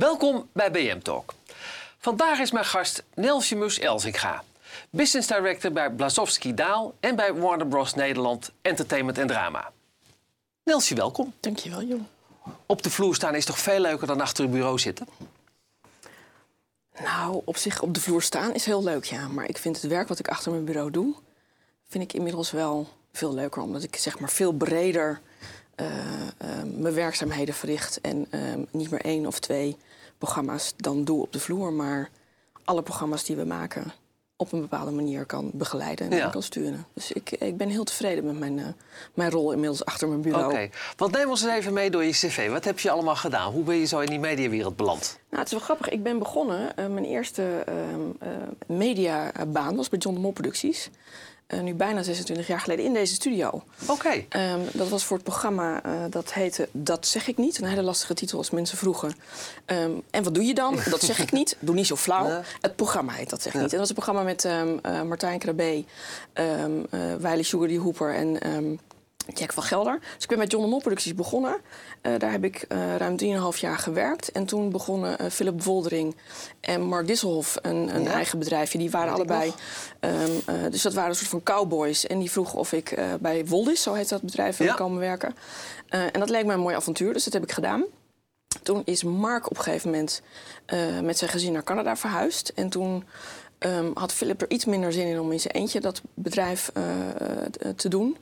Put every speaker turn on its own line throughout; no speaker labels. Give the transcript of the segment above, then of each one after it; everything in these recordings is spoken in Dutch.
Welkom bij BM Talk. Vandaag is mijn gast Nelsje Mus Elzinga, business director bij Blazowski Daal en bij Warner Bros. Nederland Entertainment en Drama. Nelsje, welkom.
Dankjewel, joh.
Op de vloer staan is toch veel leuker dan achter uw bureau zitten?
Nou, op zich op de vloer staan is heel leuk, ja. Maar ik vind het werk wat ik achter mijn bureau doe, vind ik inmiddels wel veel leuker. Omdat ik zeg maar veel breder uh, uh, mijn werkzaamheden verricht. En uh, niet meer één of twee programma's dan doe op de vloer. Maar alle programma's die we maken op een bepaalde manier kan begeleiden en
Ja.
kan sturen. Dus ik, ik ben heel tevreden met mijn, eh, mijn rol inmiddels achter mijn bureau.
Oké, want neem ons eens even mee door je cv. Wat heb je allemaal gedaan? Hoe ben je zo in die mediawereld beland?
Nou, het is wel grappig. Ik ben begonnen. eh, mijn eerste ehm, eh, mediabaan was bij John de Mol Producties. Eh, nu bijna 26 jaar geleden in deze studio.
Oké,
Ehm, dat was voor het programma eh, dat heette Dat zeg ik niet. Een hele lastige titel als mensen vroegen. Ehm, en wat doe je dan? Dat zeg ik niet. Doe niet zo flauw.
Ja.
Het programma heet Dat zeg ik niet. En dat was een programma met ehm, eh, Martijn Krabbe, Wiley Sugar die Hooper en Jack van Gelder. Dus ik ben met John de Mol Producties begonnen. Eh, daar heb ik eh, ruim 3,5 jaar gewerkt. En toen begonnen eh, Philip Woldering en Mark Disselhoff een, een
Ja.
eigen bedrijfje. Die waren allebei... ehm, eh, dus dat waren een soort van cowboys. En die vroegen of ik bij Woldis, zo heet dat bedrijf, wilde
Ja.
komen werken. En dat leek me een mooi avontuur, dus dat heb ik gedaan. Toen is Mark op een gegeven moment met zijn gezin naar Canada verhuisd. En toen ehm, had Philip er iets minder zin in om in zijn eentje dat bedrijf eh, eh, te doen.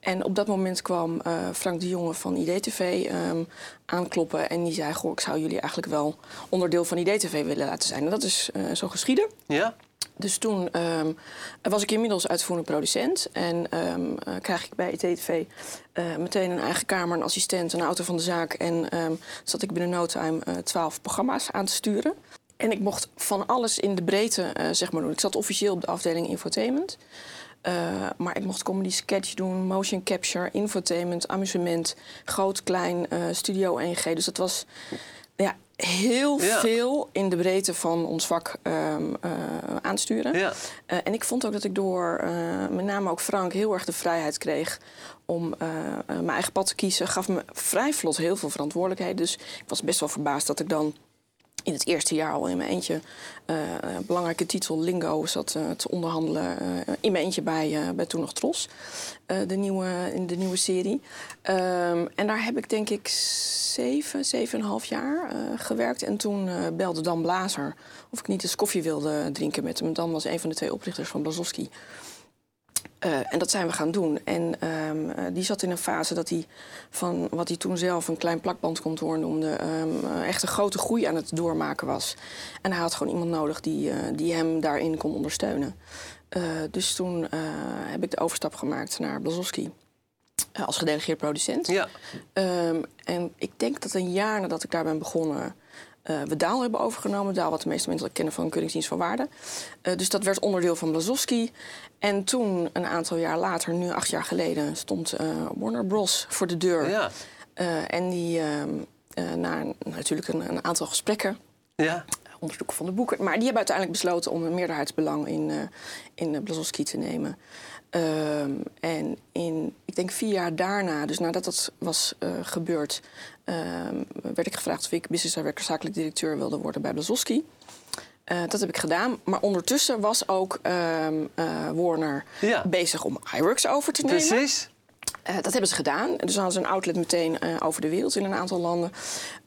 En op dat moment kwam eh, Frank de Jonge van IDTV ehm, aankloppen. En die zei, goh, ik zou jullie eigenlijk wel onderdeel van IDTV willen laten zijn. En dat is zo geschieden.
ja?
Dus toen ehm, was ik inmiddels uitvoerend producent. En eh, krijg ik bij ITTV eh meteen een eigen kamer, een assistent, een auto van de zaak. En zat ik binnen no time twaalf programma's aan te sturen. En ik mocht van alles in de breedte eh, zeg maar doen. Ik zat officieel op de afdeling infotainment. Eh, maar ik mocht comedy sketch doen, motion capture, infotainment, amusement, groot, klein, eh, studio 1G. Dus dat was ja, heel
Ja.
veel in de breedte van ons vak ehm, eh, aansturen.
Ja.
En ik vond ook dat ik door met name ook Frank heel erg de vrijheid kreeg om mijn eigen pad te kiezen. Gaf me vrij vlot heel veel verantwoordelijkheid. Dus ik was best wel verbaasd dat ik dan in het eerste jaar al in mijn eentje eh, een belangrijke titel Lingo zat eh, te onderhandelen. eh, in mijn eentje bij, eh, bij Toen nog Tros, eh, de, nieuwe, in de nieuwe serie. Ehm, en daar heb ik denk ik zeven, zeven en een half jaar eh, gewerkt. En toen eh, belde Dan Blazer of ik niet eens koffie wilde drinken met hem. Dan was een van de twee oprichters van Blazowski. Eh, en dat zijn we gaan doen. En ehm, eh, die zat in een fase dat hij van wat hij toen zelf een klein plakbandkantoor noemde, ehm, eh, echt een grote groei aan het doormaken was. En hij had gewoon iemand nodig die, die hem daarin kon ondersteunen. Dus toen heb ik de overstap gemaakt naar Blazowski als gedelegeerd producent.
Ja.
Ehm, en ik denk dat een jaar nadat ik daar ben begonnen, eh, we Daal hebben overgenomen. Daal wat de meeste mensen kennen van Keuringsdienst van Waarde. Eh, dus dat werd onderdeel van Blazowski. En toen, een aantal jaar later, nu acht jaar geleden, stond eh, Warner Bros. voor de deur.
Ja.
En die, ehm, eh, na natuurlijk een, een aantal gesprekken,
Ja.
onderzoeken van de boeken. Maar die hebben uiteindelijk besloten om een meerderheidsbelang in, in Blazowski te nemen. Ehm, en in, ik denk vier jaar daarna, dus nadat dat was eh, gebeurd, ehm, werd ik gevraagd of ik business director, zakelijk directeur wilde worden bij Blazowski. Eh, dat heb ik gedaan. Maar ondertussen was ook ehm, eh, Warner
Ja.
bezig om iWorks over te nemen.
Precies.
Eh, dat hebben ze gedaan. Dus hadden ze een outlet meteen eh, over de wereld in een aantal landen.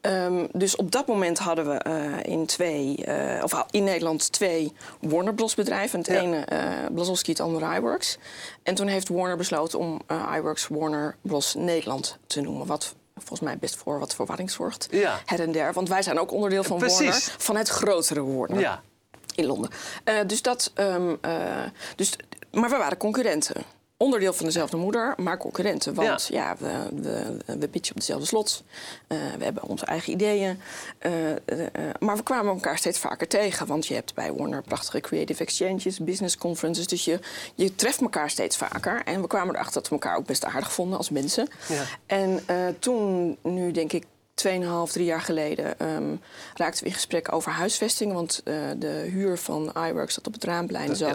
Ehm, dus op dat moment hadden we eh, in, twee, of in Nederland twee Warner Bros. bedrijven. Het
Ja.
ene Blazowski, het andere iWorks. En toen heeft Warner besloten om iWorks Warner Bros. Nederland te noemen. Wat volgens mij best voor wat verwarring zorgt.
Ja.
Her en der. Want wij zijn ook onderdeel van
Precies.
Warner. Van het grotere Warner
Ja.
in Londen. Dus dat, ehm, eh, dus, maar we waren concurrenten. Onderdeel van dezelfde moeder, maar concurrenten. Want ja, we, we, we pitchen op dezelfde slot. Eh, we hebben onze eigen ideeën. Eh, eh, maar we kwamen elkaar steeds vaker tegen. Want je hebt bij Warner prachtige creative exchanges, business conferences. Dus je, je treft elkaar steeds vaker. En we kwamen erachter dat we elkaar ook best aardig vonden als mensen.
Ja.
En toen, nu denk ik 2,5, drie jaar geleden ehm, raakten we in gesprek over huisvesting. Want de huur van iWorks dat op het Raamplein
Ja.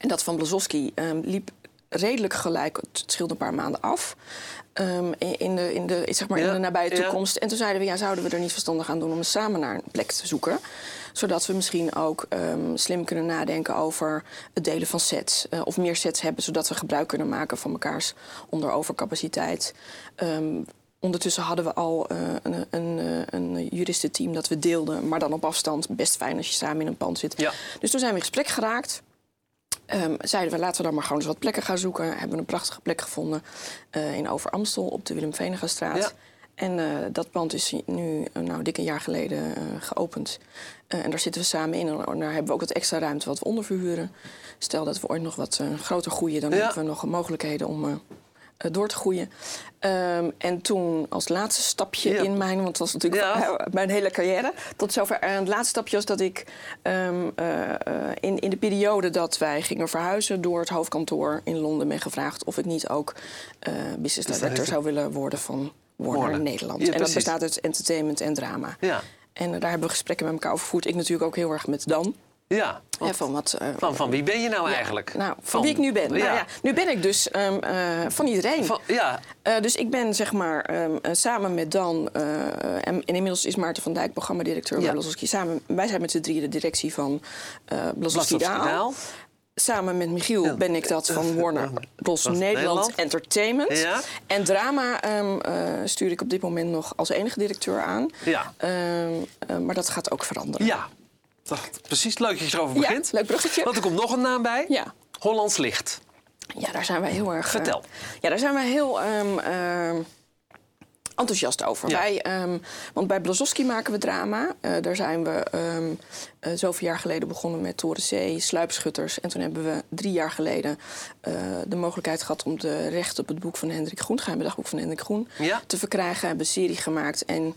En dat van Blazowski ehm, liep redelijk gelijk. Het scheelde een paar maanden af. Ehm, in, de, in, de, zeg maar in de nabije
ja.
toekomst. En toen zeiden we, ja, zouden we er niet verstandig aan doen om samen naar een plek te zoeken? Zodat we misschien ook ehm, slim kunnen nadenken over het delen van sets. eh, of meer sets hebben, zodat we gebruik kunnen maken van mekaars onderovercapaciteit. Ehm, ondertussen hadden we al eh, een, een, eh, een juristenteam dat we deelden, maar dan op afstand. Best fijn als je samen in een pand zit.
Ja.
Dus toen zijn we in gesprek geraakt. Ehm, zeiden we, laten we dan maar gewoon eens wat plekken gaan zoeken. Hebben we een prachtige plek gevonden eh, in Over-Amstel op de Willem Venegastraat.
Ja.
En eh, dat pand is nu uh, nou, dik een jaar geleden eh, geopend. Eh, en daar zitten we samen in. En daar hebben we ook wat extra ruimte wat we onderverhuren. Stel dat we ooit nog wat eh, groter groeien, dan
Ja.
hebben we nog mogelijkheden om eh, eh, door te groeien. Ehm, en toen als laatste stapje
Ja.
in mijn, want het was natuurlijk
Ja.
eh, mijn hele carrière. Tot zover. En het laatste stapje was dat ik ehm, eh, eh, in, in de periode dat wij gingen verhuizen door het hoofdkantoor in Londen ben gevraagd of ik niet ook eh, business
dat
director zou willen worden van Warner,
Warner.
Nederland.
Ja,
en dat bestaat uit entertainment en drama.
Ja.
En eh, daar hebben we gesprekken met elkaar over gevoerd. Ik natuurlijk ook heel erg met Dan.
Ja.
Hè, van, wat, eh,
Van, van wie ben je nou
ja,
eigenlijk?
Nou, van, wie ik nu ben. Nou
Ja.
ja, nu ben ik dus ehm, eh, van iedereen.
Van- ja.
Eh, dus ik ben zeg maar ehm, eh, samen met Dan eh, en, en inmiddels is Maarten van Dijk programmadirecteur
Ja.
bij. Samen, wij zijn met z'n drieën de directie van eh Blazowski Daal. Samen met Michiel
Ja.
ben ik dat van Warner Bros. Nederland,
Nederland.
Entertainment.
Ja.
En drama ehm, eh, stuur ik op dit moment nog als enige directeur aan.
Ja.
Ehm, eh, maar dat gaat ook veranderen.
Ja. Dat, precies leuk dat je erover
Ja,
begint.
leuk bruggetje.
Want er komt nog een naam bij.
Ja.
Hollands Licht.
Ja, daar zijn wij heel erg. eh,
Vertel.
ja, daar zijn wij heel ehm, ehm, enthousiast over.
Ja.
Wij, ehm, want bij Blazowski maken we drama. Eh, daar zijn we eh, zoveel jaar geleden begonnen met Toren C, Sluipschutters. En toen hebben we drie jaar geleden de mogelijkheid gehad om de rechten op het boek van Hendrik Groen, geheime dagboek van Hendrik Groen,
Ja.
te verkrijgen. Hebben een serie gemaakt. En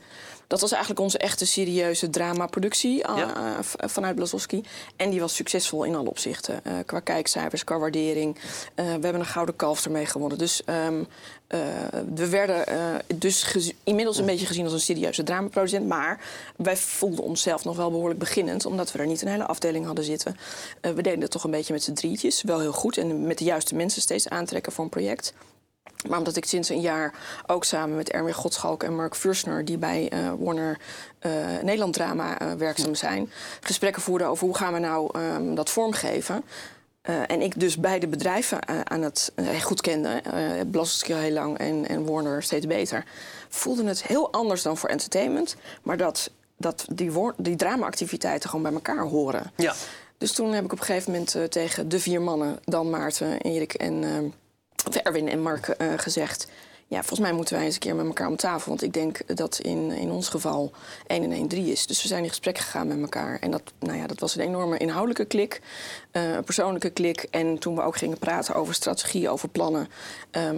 dat was eigenlijk onze echte serieuze dramaproductie
Ja.
v- vanuit Blazowski. En die was succesvol in alle opzichten. Eh, qua kijkcijfers, qua waardering. Eh, we hebben een gouden kalf ermee gewonnen. Dus ehm, eh, we werden eh, dus inmiddels een beetje gezien als een serieuze dramaproducent. Maar wij voelden onszelf nog wel behoorlijk beginnend. Omdat we er niet een hele afdeling hadden zitten. Eh, we deden het toch een beetje met z'n drietjes. Wel heel goed. En met de juiste mensen steeds aantrekken voor een project. Maar omdat ik sinds een jaar ook samen met Erwin Godschalk en Mark Fursner... die bij eh, Warner eh, Nederland Drama eh, werkzaam zijn... gesprekken voerden over hoe gaan we nou ehm, dat vormgeven... En ik dus beide bedrijven aan het goed kende, Blazowski heel lang en, en Warner steeds beter, voelde het heel anders dan voor entertainment. Maar dat, dat die, die drama-activiteiten gewoon bij elkaar horen.
Ja.
Dus toen heb ik op een gegeven moment tegen de vier mannen, Dan Maarten, Erik en eh, of Erwin en Mark, eh, gezegd. Ja, volgens mij moeten wij eens een keer met elkaar om tafel. Want ik denk dat in, in ons geval 1 en 1 3 is. Dus we zijn in gesprek gegaan met elkaar. En dat, nou ja, dat was een enorme inhoudelijke klik, eh, een persoonlijke klik. En toen we ook gingen praten over strategie, over plannen, eh,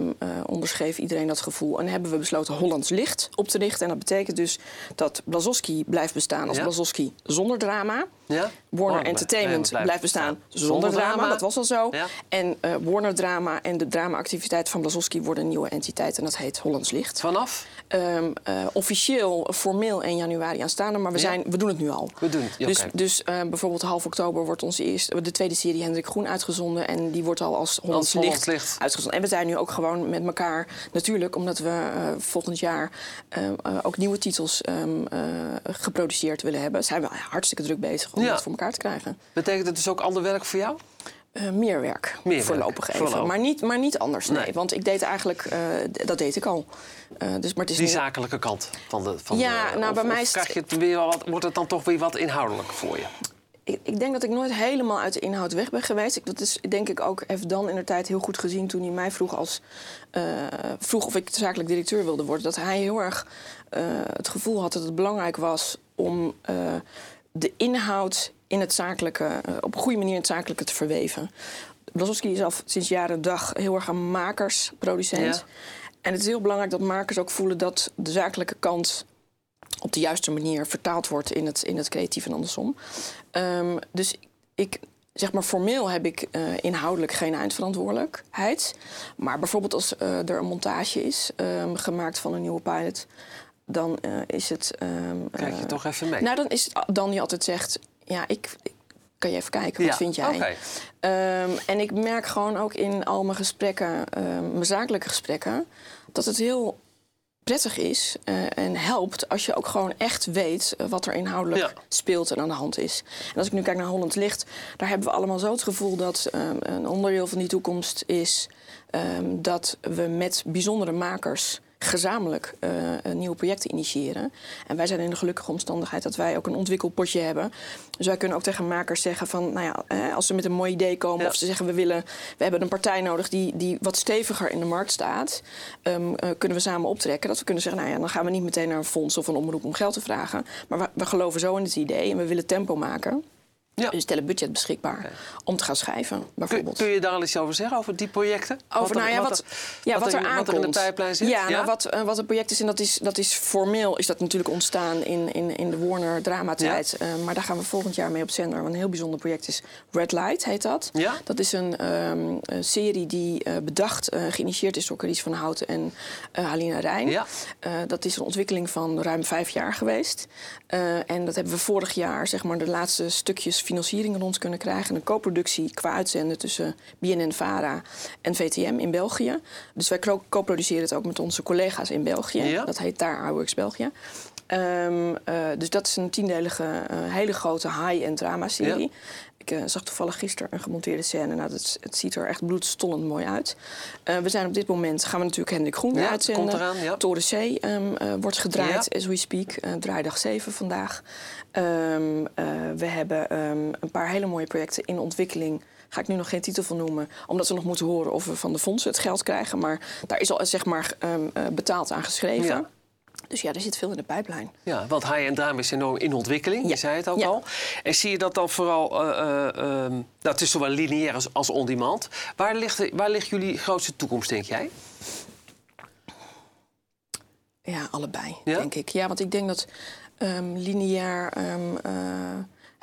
onderschreef iedereen dat gevoel. En hebben we besloten Hollands Licht op te richten. En dat betekent dus dat Blazowski blijft bestaan als
Ja.
Blazowski zonder drama.
Ja?
Warner
Oh,
Entertainment
blijft
blijft bestaan zonder
Zonder
drama.
drama.
Dat was al zo.
Ja.
En eh, Warner Drama en de drama-activiteit van Blazowski worden een nieuwe entiteit. En dat heet Hollands Licht.
Vanaf?
Ehm, eh, officieel, formeel 1 januari aanstaande, maar we,
Ja.
zijn, we doen het nu al.
We doen het, ja,
dus dus eh, bijvoorbeeld half oktober wordt onze eerste, de tweede serie Hendrik Groen uitgezonden. En die wordt al als Hollands,
Hollands
Licht,
Licht.
uitgezonden. En we zijn nu ook gewoon met elkaar, natuurlijk, omdat we eh, volgend jaar ook nieuwe titels ehm, eh, geproduceerd willen hebben. Zijn we hartstikke druk bezig om
Ja.
dat voor elkaar te krijgen.
Betekent het dus ook ander werk voor jou?
Eh, meer werk,
Meer
voorlopig
werk,
even.
voorlopig.
Maar, niet, maar niet anders, nee.
Nee.
Want ik deed eigenlijk, eh, dat deed ik al. Eh, dus, maar het is
Die
nu-
zakelijke kant van de. Van
Ja,
de,
nou,
of-
bij mij is het-
krijg je het weer wat, wordt het dan toch weer wat inhoudelijk voor je?
ik, ik denk dat ik nooit helemaal uit de inhoud weg ben geweest. Ik, dat is denk ik ook, heeft Dan in de tijd heel goed gezien toen hij mij vroeg, als, vroeg of ik zakelijk directeur wilde worden. Dat hij heel erg het gevoel had dat het belangrijk was om de inhoud in het zakelijke, eh, op een goede manier in het zakelijke te verweven. Blazowski is al sinds jaren dag heel erg een makersproducent.
Ja.
En het is heel belangrijk dat makers ook voelen dat de zakelijke kant op de juiste manier vertaald wordt in het, in het creatief en andersom. Ehm, dus ik, zeg maar, formeel heb ik eh, inhoudelijk geen eindverantwoordelijkheid. Maar bijvoorbeeld als eh, er een montage is ehm, gemaakt van een nieuwe pilot, dan eh, is het. ehm,
Kijk je
eh,
toch even mee?
nou, dan is het Dan die altijd zegt: Ja, ik. ik- Kan je even kijken, wat
Ja,
vind jij?
oké.
Ehm, en ik merk gewoon ook in al mijn gesprekken, ehm, mijn zakelijke gesprekken, dat het heel prettig is eh, en helpt als je ook gewoon echt weet eh, wat er inhoudelijk
Ja.
speelt en aan de hand is. En als ik nu kijk naar Holland Licht, daar hebben we allemaal zo het gevoel dat een onderdeel van die toekomst is dat we met bijzondere makers gezamenlijk eh, nieuwe projecten initiëren. En wij zijn in de gelukkige omstandigheid dat wij ook een ontwikkelpotje hebben. Dus wij kunnen ook tegen makers zeggen van, nou ja, eh, als ze met een mooi idee komen
Ja.
of ze zeggen we willen, we hebben een partij nodig die, die wat steviger in de markt staat, ehm, eh, kunnen we samen optrekken. Dat we kunnen zeggen, nou ja, dan gaan we niet meteen naar een fonds of een omroep om geld te vragen, maar we, we geloven zo in het idee en we willen tempo maken.
Ja.
We stellen budget beschikbaar om te gaan schrijven, bijvoorbeeld.
kun je daar al iets over zeggen, over die projecten?
Over
er-
nou ja, wat,
er-
ja, wat,
er,
er aankomt.
wat er in de pijplijn zit?
Ja, Nou, wat, eh, wat het project is, en dat is, dat is formeel is dat natuurlijk ontstaan in, in, in de Warner dramatijd. Eh, maar daar gaan we volgend jaar mee op zender. Want een heel bijzonder project is Red Light, heet dat.
Ja?
Dat is een, ehm, een serie die eh, bedacht, geïnitieerd is door Carice van Houten en Halina Rijn.
Ja.
Dat is een ontwikkeling van ruim vijf jaar geweest. En dat hebben we vorig jaar, zeg maar, de laatste stukjes financiering rond kunnen krijgen. Een co-productie qua uitzenden tussen BNN-VARA en VTM in België. Dus wij co- co-produceren het ook met onze collega's in België.
Ja.
Dat heet daar iWorks België. Ehm, eh, dus dat is een tiendelige, eh, hele grote high-end drama-serie.
Ja.
Ik eh, zag toevallig gisteren een gemonteerde scène. Nou, dat, het ziet er echt bloedstollend mooi uit. Eh, we zijn op dit moment, gaan we natuurlijk Hendrik Groen
Ja,
uitzenden.
komt eraan, ja.
Toren C ehm, eh, wordt gedraaid,
Ja.
as we speak. Draaidag 7 vandaag. Ehm, eh, we hebben ehm, een paar hele mooie projecten in ontwikkeling. Ga ik nu nog geen titel van noemen, omdat we nog moeten horen of we van de fondsen het geld krijgen. Maar daar is al zeg maar betaald aan geschreven.
Ja.
Dus ja, er zit veel in de pijplijn.
Ja, want high-end drama is enorm in ontwikkeling. Je zei het ook
Ja.
al. En zie je dat dan vooral... ehm, nou, het is zowel lineair als, als on-demand. Waar ligt, waar ligt jullie grootste toekomst, denk jij?
Ja, allebei,
Ja?
denk ik. Ja, want ik denk dat ehm, lineair... ehm, eh,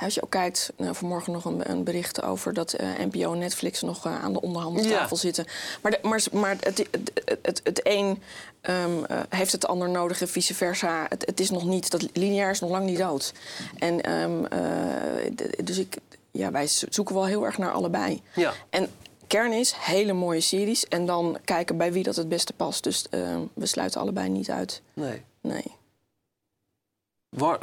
als je ook kijkt, nou, vanmorgen nog een, een bericht over dat eh, NPO en Netflix nog eh, aan de onderhandeltafel
Ja.
zitten. Maar, de, maar, maar het, het, het, het een ehm, eh, heeft het ander nodig en vice versa. Het, het is nog niet, dat lineair is nog lang niet dood. En ehm, eh, de- dus ik, ja, wij zo- zoeken wel heel erg naar allebei.
Ja.
En kern is hele mooie series en dan kijken bij wie dat het beste past. Dus ehm, we sluiten allebei niet uit.
Nee.
Nee.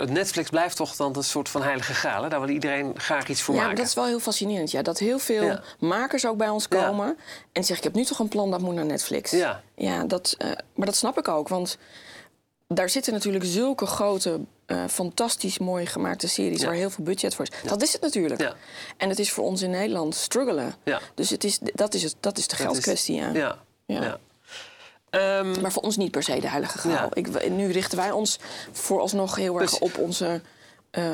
Netflix blijft toch dan een soort van heilige graal. hè? Daar wil iedereen graag iets voor
Ja,
maken.
dat is wel heel fascinerend. Ja, dat heel veel
Ja.
makers ook bij ons
Ja.
komen. En zeggen, ik heb nu toch een plan dat moet naar Netflix.
Ja.
ja dat, eh, maar dat snap ik ook. Want daar zitten natuurlijk zulke grote, eh, fantastisch mooi gemaakte series...
Ja.
waar heel veel budget voor is. Dat is het natuurlijk.
Ja.
En het is voor ons in Nederland struggelen.
Ja.
Dus het is, dat, is het, dat is de geldkwestie, ja.
Ja. Ehm,
Maar voor ons niet per se de heilige graal.
Ja.
Ik, nu richten wij ons vooralsnog heel erg
Dus-
op onze eh,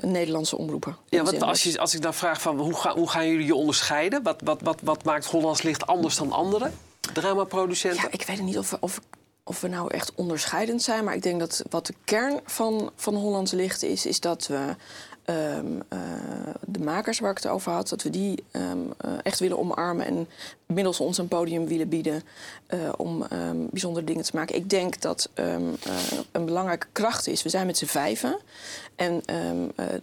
Nederlandse omroepen.
ja,
zin
als, je, als ik dan vraag van hoe, ga, hoe gaan jullie je onderscheiden? Wat, wat, wat, wat maakt Hollands Licht anders dan andere dramaproducenten?
Ja, ik weet niet of we, of, of we nou echt onderscheidend zijn. Maar ik denk dat wat de kern van, van Hollands Licht is... is dat we ehm, eh, de makers waar ik het over had... dat we die ehm, eh, echt willen omarmen... en middels ons een podium willen bieden... eh, om ehm, bijzondere dingen te maken. Ik denk dat een belangrijke kracht is... we zijn met z'n vijven... En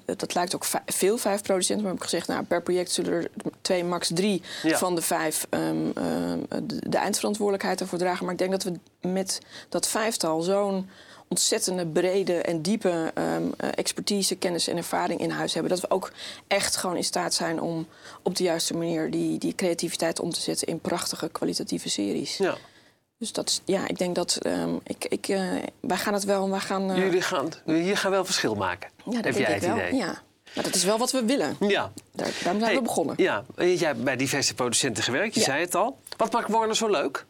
dat lijkt ook veel, vijf producenten. Maar heb ik gezegd, nou, per project zullen er twee, max drie
Ja.
van de vijf de, de eindverantwoordelijkheid ervoor dragen. Maar ik denk dat we met dat vijftal zo'n ontzettende brede en diepe ehm, eh, expertise, kennis en ervaring in huis hebben. Dat we ook echt gewoon in staat zijn om op de juiste manier die, die creativiteit om te zetten in prachtige kwalitatieve series.
Ja.
Dus dat is, ja, ik denk dat ehm, ik, ik, eh, wij gaan het wel, wij gaan. eh,
Jullie gaan, jullie gaan wel verschil maken.
ja, dat
Heb jij
ik
het
wel.
idee?
Ja. Maar dat is wel wat we willen.
Ja.
Daar, daarom zijn
Hey,
we begonnen.
Ja, jij hebt bij diverse producenten gewerkt, je
Ja.
zei het al. Wat maakt Warner zo leuk?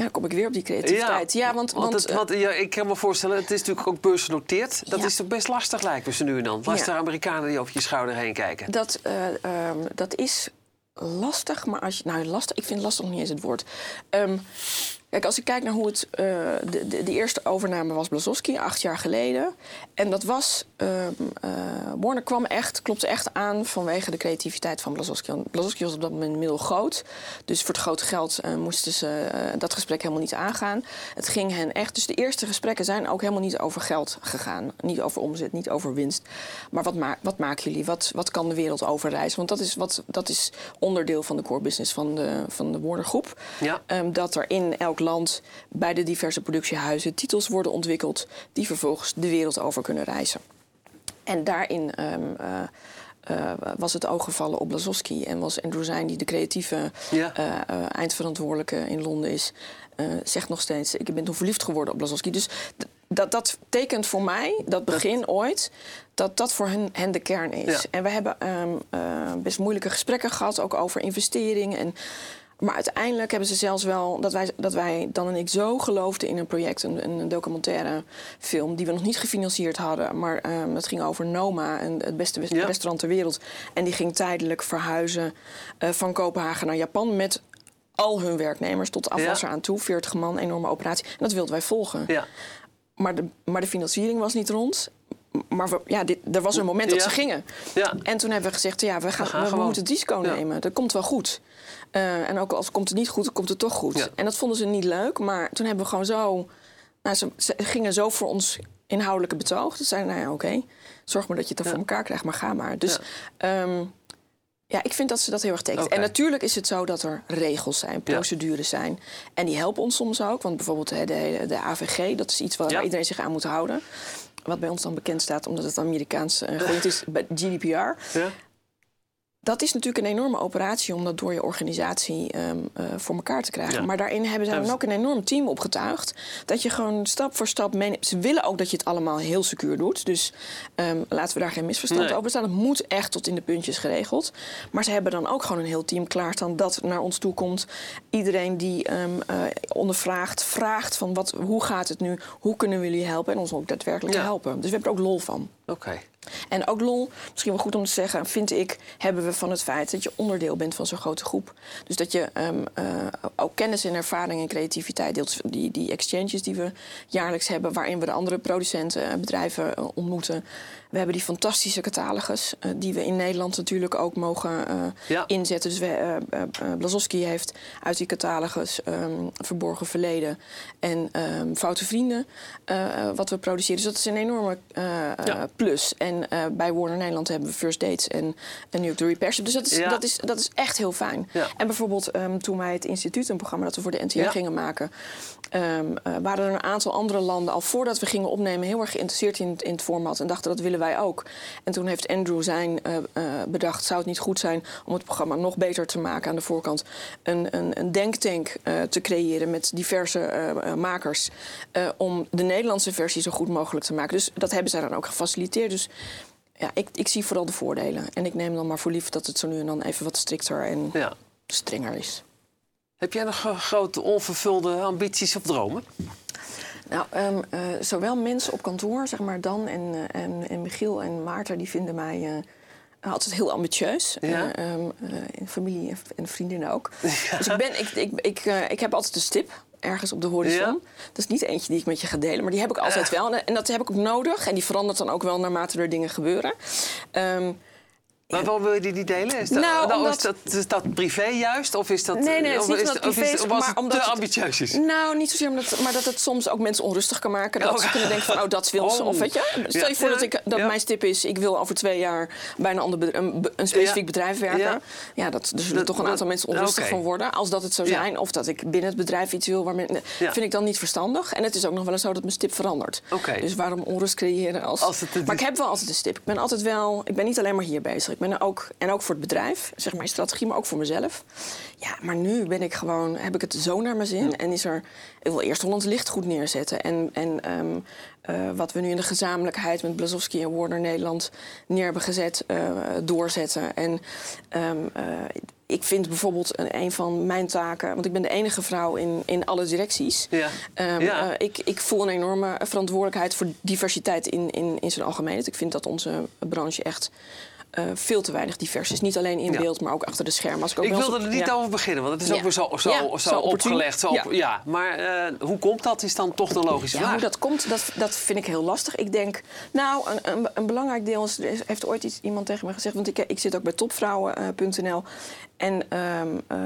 Ja, dan kom ik weer op die creativiteit. Ja, want, want,
het- want ja, ik kan me voorstellen, het is natuurlijk ook beursgenoteerd. Dat
Ja.
is toch best lastig, lijkt me zo nu en dan. Lastig. Amerikanen die over je schouder heen kijken.
Dat, eh, ehm, dat is lastig, maar als je. Nou, lastig, ik vind lastig nog niet eens het woord. Ehm, Kijk, als ik kijk naar hoe het. eh, de, de, de eerste overname was Blazowski, acht jaar geleden. En dat was. ehm, eh, Warner kwam echt, klopte echt aan vanwege de creativiteit van Blazowski. Want Blazowski was op dat moment middelgroot. Dus voor het grote geld eh, moesten ze dat gesprek helemaal niet aangaan. Het ging hen echt. Dus de eerste gesprekken zijn ook helemaal niet over geld gegaan. Niet over omzet, niet over winst. Maar wat, ma wat maken jullie? Wat, wat kan de wereld overreizen? Want dat is, wat, dat is onderdeel van de core business van de, van de Warner Groep.
Ja.
Ehm, dat er in elk land bij de diverse productiehuizen titels worden ontwikkeld die vervolgens de wereld over kunnen reizen. En daarin ehm, eh, eh, was het oog gevallen op Blazowski en was Andrew Zijn, die de creatieve
Ja.
eh, eindverantwoordelijke in Londen is, zegt nog steeds: Ik ben toen verliefd geworden op Blazowski. Dus dat, dat tekent voor mij, dat begin ooit, dat dat voor hen, hen de kern is.
Ja.
En we hebben ehm, eh, best moeilijke gesprekken gehad, ook over investeringen. En, maar uiteindelijk hebben ze zelfs wel dat wij, dat wij dan en ik zo geloofden in een project, een, een documentaire film, die we nog niet gefinancierd hadden. Maar ehm, het ging over Noma, een, het beste
Ja.
restaurant ter wereld. En die ging tijdelijk verhuizen eh, van Kopenhagen naar Japan met al hun werknemers tot afwasser
Ja.
aan toe. 40 man, enorme operatie. En dat wilden wij volgen.
Ja.
Maar, de, maar de financiering was niet rond. Maar we, ja, dit, er was een moment dat
Ja.
ze gingen.
Ja.
En toen hebben we gezegd, ja, we, gaan,
gaan
we, moeten het risico
Ja.
nemen. Dat komt wel goed. Eh, en ook als komt het niet goed, dan komt het toch goed.
Ja.
En dat vonden ze niet leuk. Maar toen hebben we gewoon zo... Nou, ze, ze gingen zo voor ons inhoudelijke betoog. Ze zeiden, nou ja, oké. Zorg maar dat je het
Ja.
voor elkaar krijgt, maar ga maar. Dus
Ja.
ja, ja ik vind dat ze dat heel erg tekent.
Oké.
En natuurlijk is het zo dat er regels zijn, procedures zijn. En die helpen ons soms ook. Want bijvoorbeeld hè, de, de AVG, dat is iets waar,
Ja.
iedereen zich aan moet houden. Wat bij ons dan bekend staat, omdat het Amerikaans uh, is, GDPR.
Ja.
Dat is natuurlijk een enorme operatie om dat door je organisatie ehm, eh, voor elkaar te krijgen.
Ja.
Maar daarin hebben ze
Ja,
dan ook een enorm team opgetuigd. Dat je gewoon stap voor stap. Ze willen ook dat je het allemaal heel secuur doet. Dus ehm, laten we daar geen misverstand
Nee.
over staan. Het moet echt tot in de puntjes geregeld. Maar ze hebben dan ook gewoon een heel team klaarstaan dat naar ons toe komt. Iedereen die ehm, eh, ondervraagt, vraagt van wat, hoe gaat het nu? Hoe kunnen we jullie helpen? En ons ook daadwerkelijk
Ja.
helpen. Dus we hebben er ook lol van.
Oké.
En ook lol, misschien wel goed om te zeggen, vind ik, hebben we van het feit dat je onderdeel bent van zo'n grote groep. Dus dat je ehm, eh, ook kennis en ervaring en creativiteit deelt. Die, die exchanges die we jaarlijks hebben, waarin we de andere producenten en bedrijven eh, ontmoeten. We hebben die fantastische catalogus, eh, die we in Nederland natuurlijk ook mogen eh,
Ja.
inzetten. Dus we, eh, eh, eh, Blazowski heeft uit die catalogus ehm, Verborgen Verleden en ehm, Foute Vrienden eh, eh, wat we produceren. Dus dat is een enorme eh,
Ja.
Plus. En eh, bij Warner Nederland hebben we First Dates en, en nu ook de Repair. Dus dat is,
Ja.
dat, is, dat is echt heel fijn.
Ja.
En bijvoorbeeld ehm, toen wij het instituut, een programma dat we voor de NTR
Ja.
gingen maken... ehm, eh, waren er een aantal andere landen al voordat we gingen opnemen... heel erg geïnteresseerd in, in het format en dachten dat willen wij ook. En toen heeft Andrew zijn eh, bedacht... zou het niet goed zijn om het programma nog beter te maken aan de voorkant... een, een, een denktank te creëren met diverse makers... om de Nederlandse versie zo goed mogelijk te maken. Dus dat hebben zij dan ook gefaciliteerd. Dus ja, ik, ik zie vooral de voordelen. En ik neem dan maar voor lief dat het zo nu en dan even wat strikter en
Ja.
strenger is.
Heb jij nog grote onvervulde ambities of dromen?
Nou, ehm, eh, zowel mensen op kantoor, zeg maar Dan en, eh, en, en Michiel en Maarten, die vinden mij eh, altijd heel ambitieus.
Ja.
Eh, ehm, eh, in familie en, en vriendinnen ook. Dus ik, ben, ik, ik, ik, ik heb altijd een stip ergens op de horizon.
Ja.
Dat is niet eentje die ik met je ga delen, maar die heb ik altijd wel. En, en dat heb ik ook nodig. En die verandert dan ook wel naarmate er dingen gebeuren. Ehm,
Maar waarom wil je die niet delen? Is dat,
Nou,
nou,
omdat-
is, dat, is dat privé juist? Of is dat,
Nee, nee, het is niet omdat privé
is,
maar
het
omdat
te
het-
ambitieus is?
Nou, niet zozeer, omdat, maar dat het soms ook mensen onrustig kan maken. Dat
Oh.
ze kunnen denken van, oh, dat wil ze.
Oh.
Of weet je, stel je
Ja.
voor dat, ik, dat
Ja.
mijn stip is... ik wil over twee jaar bij een, ander een, een specifiek bedrijf werken.
Ja.
Dat, er zullen
Dat-
toch een
dat-
aantal mensen onrustig van worden. Als dat het zou zijn. Of dat ik binnen het bedrijf iets wil. Waar men,
Ja.
vind ik dan niet verstandig. En het is ook nog wel eens zo dat mijn stip verandert. Dus waarom onrust creëren als...
Als het-
maar ik heb wel altijd een stip. Ik ben altijd wel... Ik ben niet alleen maar hier bezig. Ben er ook... En ook voor het bedrijf. Zeg maar strategie, maar ook voor mezelf. Ja, maar nu ben ik gewoon... Heb ik het zo naar mijn zin. En is er... Ik wil eerst Hollands Licht goed neerzetten. En, en ehm, eh, wat we nu in de gezamenlijkheid met Blazowski en Warner Nederland neer hebben gezet, eh, doorzetten. En ehm, eh, ik vind bijvoorbeeld een, van mijn taken, want ik ben de enige vrouw in, in alle directies.
Ja.
Ehm,
Ja.
ik, ik voel een enorme verantwoordelijkheid voor diversiteit in, in, in zijn algemeenheid. Ik vind dat onze branche echt eh, veel te weinig divers is. Niet alleen in
Ja.
beeld, maar ook achter de schermen. Als ik ook
Ik wilde er niet
ja.
over beginnen, want het is
Ja.
ook weer zo, zo, zo, opgelegd. Zo op-
Ja.
Maar eh, hoe komt dat, is dan toch de logische
Ja,
vraag.
hoe dat komt, dat, dat vind ik heel lastig. Ik denk, nou, een, een, een belangrijk deel is, er is- heeft ooit iets, iemand tegen me gezegd, want ik, ik zit ook bij topvrouwen.nl. En ehm, eh,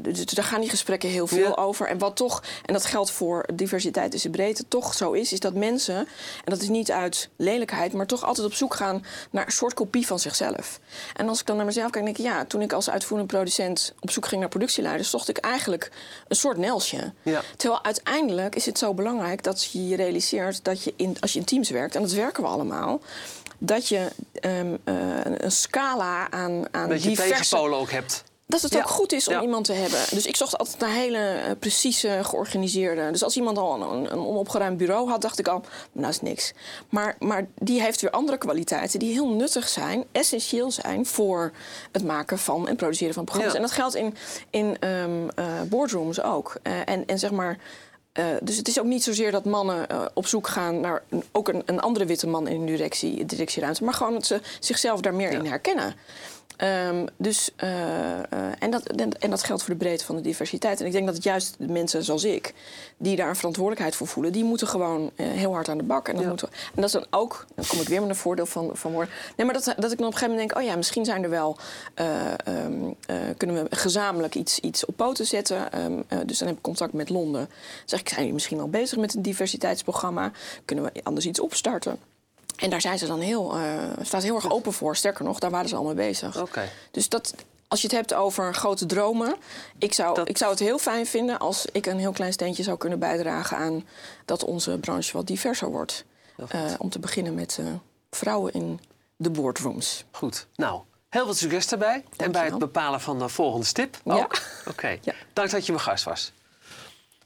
dus daar gaan die gesprekken heel veel
Ja.
over. En wat toch, en dat geldt voor diversiteit in zijn breedte, toch zo is, is dat mensen, en dat is niet uit lelijkheid, maar toch altijd op zoek gaan naar een soort kopie van zichzelf. En als ik dan naar mezelf kijk, denk ik, ja, toen ik als uitvoerend producent op zoek ging naar productieleiders, zocht ik eigenlijk een soort Nelsje.
Ja.
Terwijl uiteindelijk is het zo belangrijk dat je je realiseert dat je in, als je in teams werkt, en dat werken we allemaal, dat je ehm, eh, een scala aan, aan
dat je
diverse
tegenpolen ook hebt.
Dat het
Ja.
ook goed is om
Ja.
iemand te hebben. Dus ik zocht altijd naar hele eh, precieze, georganiseerde. Dus als iemand al een, een onopgeruimd bureau had, dacht ik al, nou is niks. Maar, maar die heeft weer andere kwaliteiten die heel nuttig zijn, essentieel zijn voor het maken van en produceren van programma's.
Ja.
En dat geldt in, in ehm, eh, boardrooms ook. Eh, en, en zeg maar. dus het is ook niet zozeer dat mannen op zoek gaan naar een- ook een, een andere witte man in een directie, directieruimte, maar gewoon dat ze zichzelf daar meer
Ja.
in herkennen. Ehm, dus, eh, eh, en, dat, en, en dat geldt voor de breedte van de diversiteit. En ik denk dat het juist de mensen zoals ik, die daar een verantwoordelijkheid voor voelen, die moeten gewoon eh, heel hard aan de bak. En, dat
Ja.
moeten we- en dat is dan ook, dan kom ik weer met een voordeel van, van. Nee, maar dat, dat ik dan op een gegeven moment denk, oh ja, misschien zijn er wel, eh, ehm, eh, kunnen we gezamenlijk iets, iets op poten zetten. Ehm, eh, dus dan heb ik contact met Londen. Dan zeg ik, zijn jullie misschien al bezig met een diversiteitsprogramma? Kunnen we anders iets opstarten? En daar zijn ze dan heel, eh staan ze heel erg open voor. Sterker nog, daar waren ze al mee bezig.
Oké.
Dus dat, als je het hebt over grote dromen. Ik zou,
Dat-
ik zou het heel fijn vinden als ik een heel klein steentje zou kunnen bijdragen aan dat onze branche wat diverser wordt. Eh, om te beginnen met eh, vrouwen in de boardrooms.
Goed. Nou, heel veel succes daarbij. En bij het bepalen van de volgende stip
Ja.
ook. Oké.
Ja.
Dank dat je mijn gast was.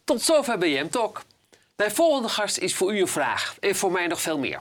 Tot zover BM Talk. Mijn volgende gast is voor u een vraag. En voor mij nog veel meer.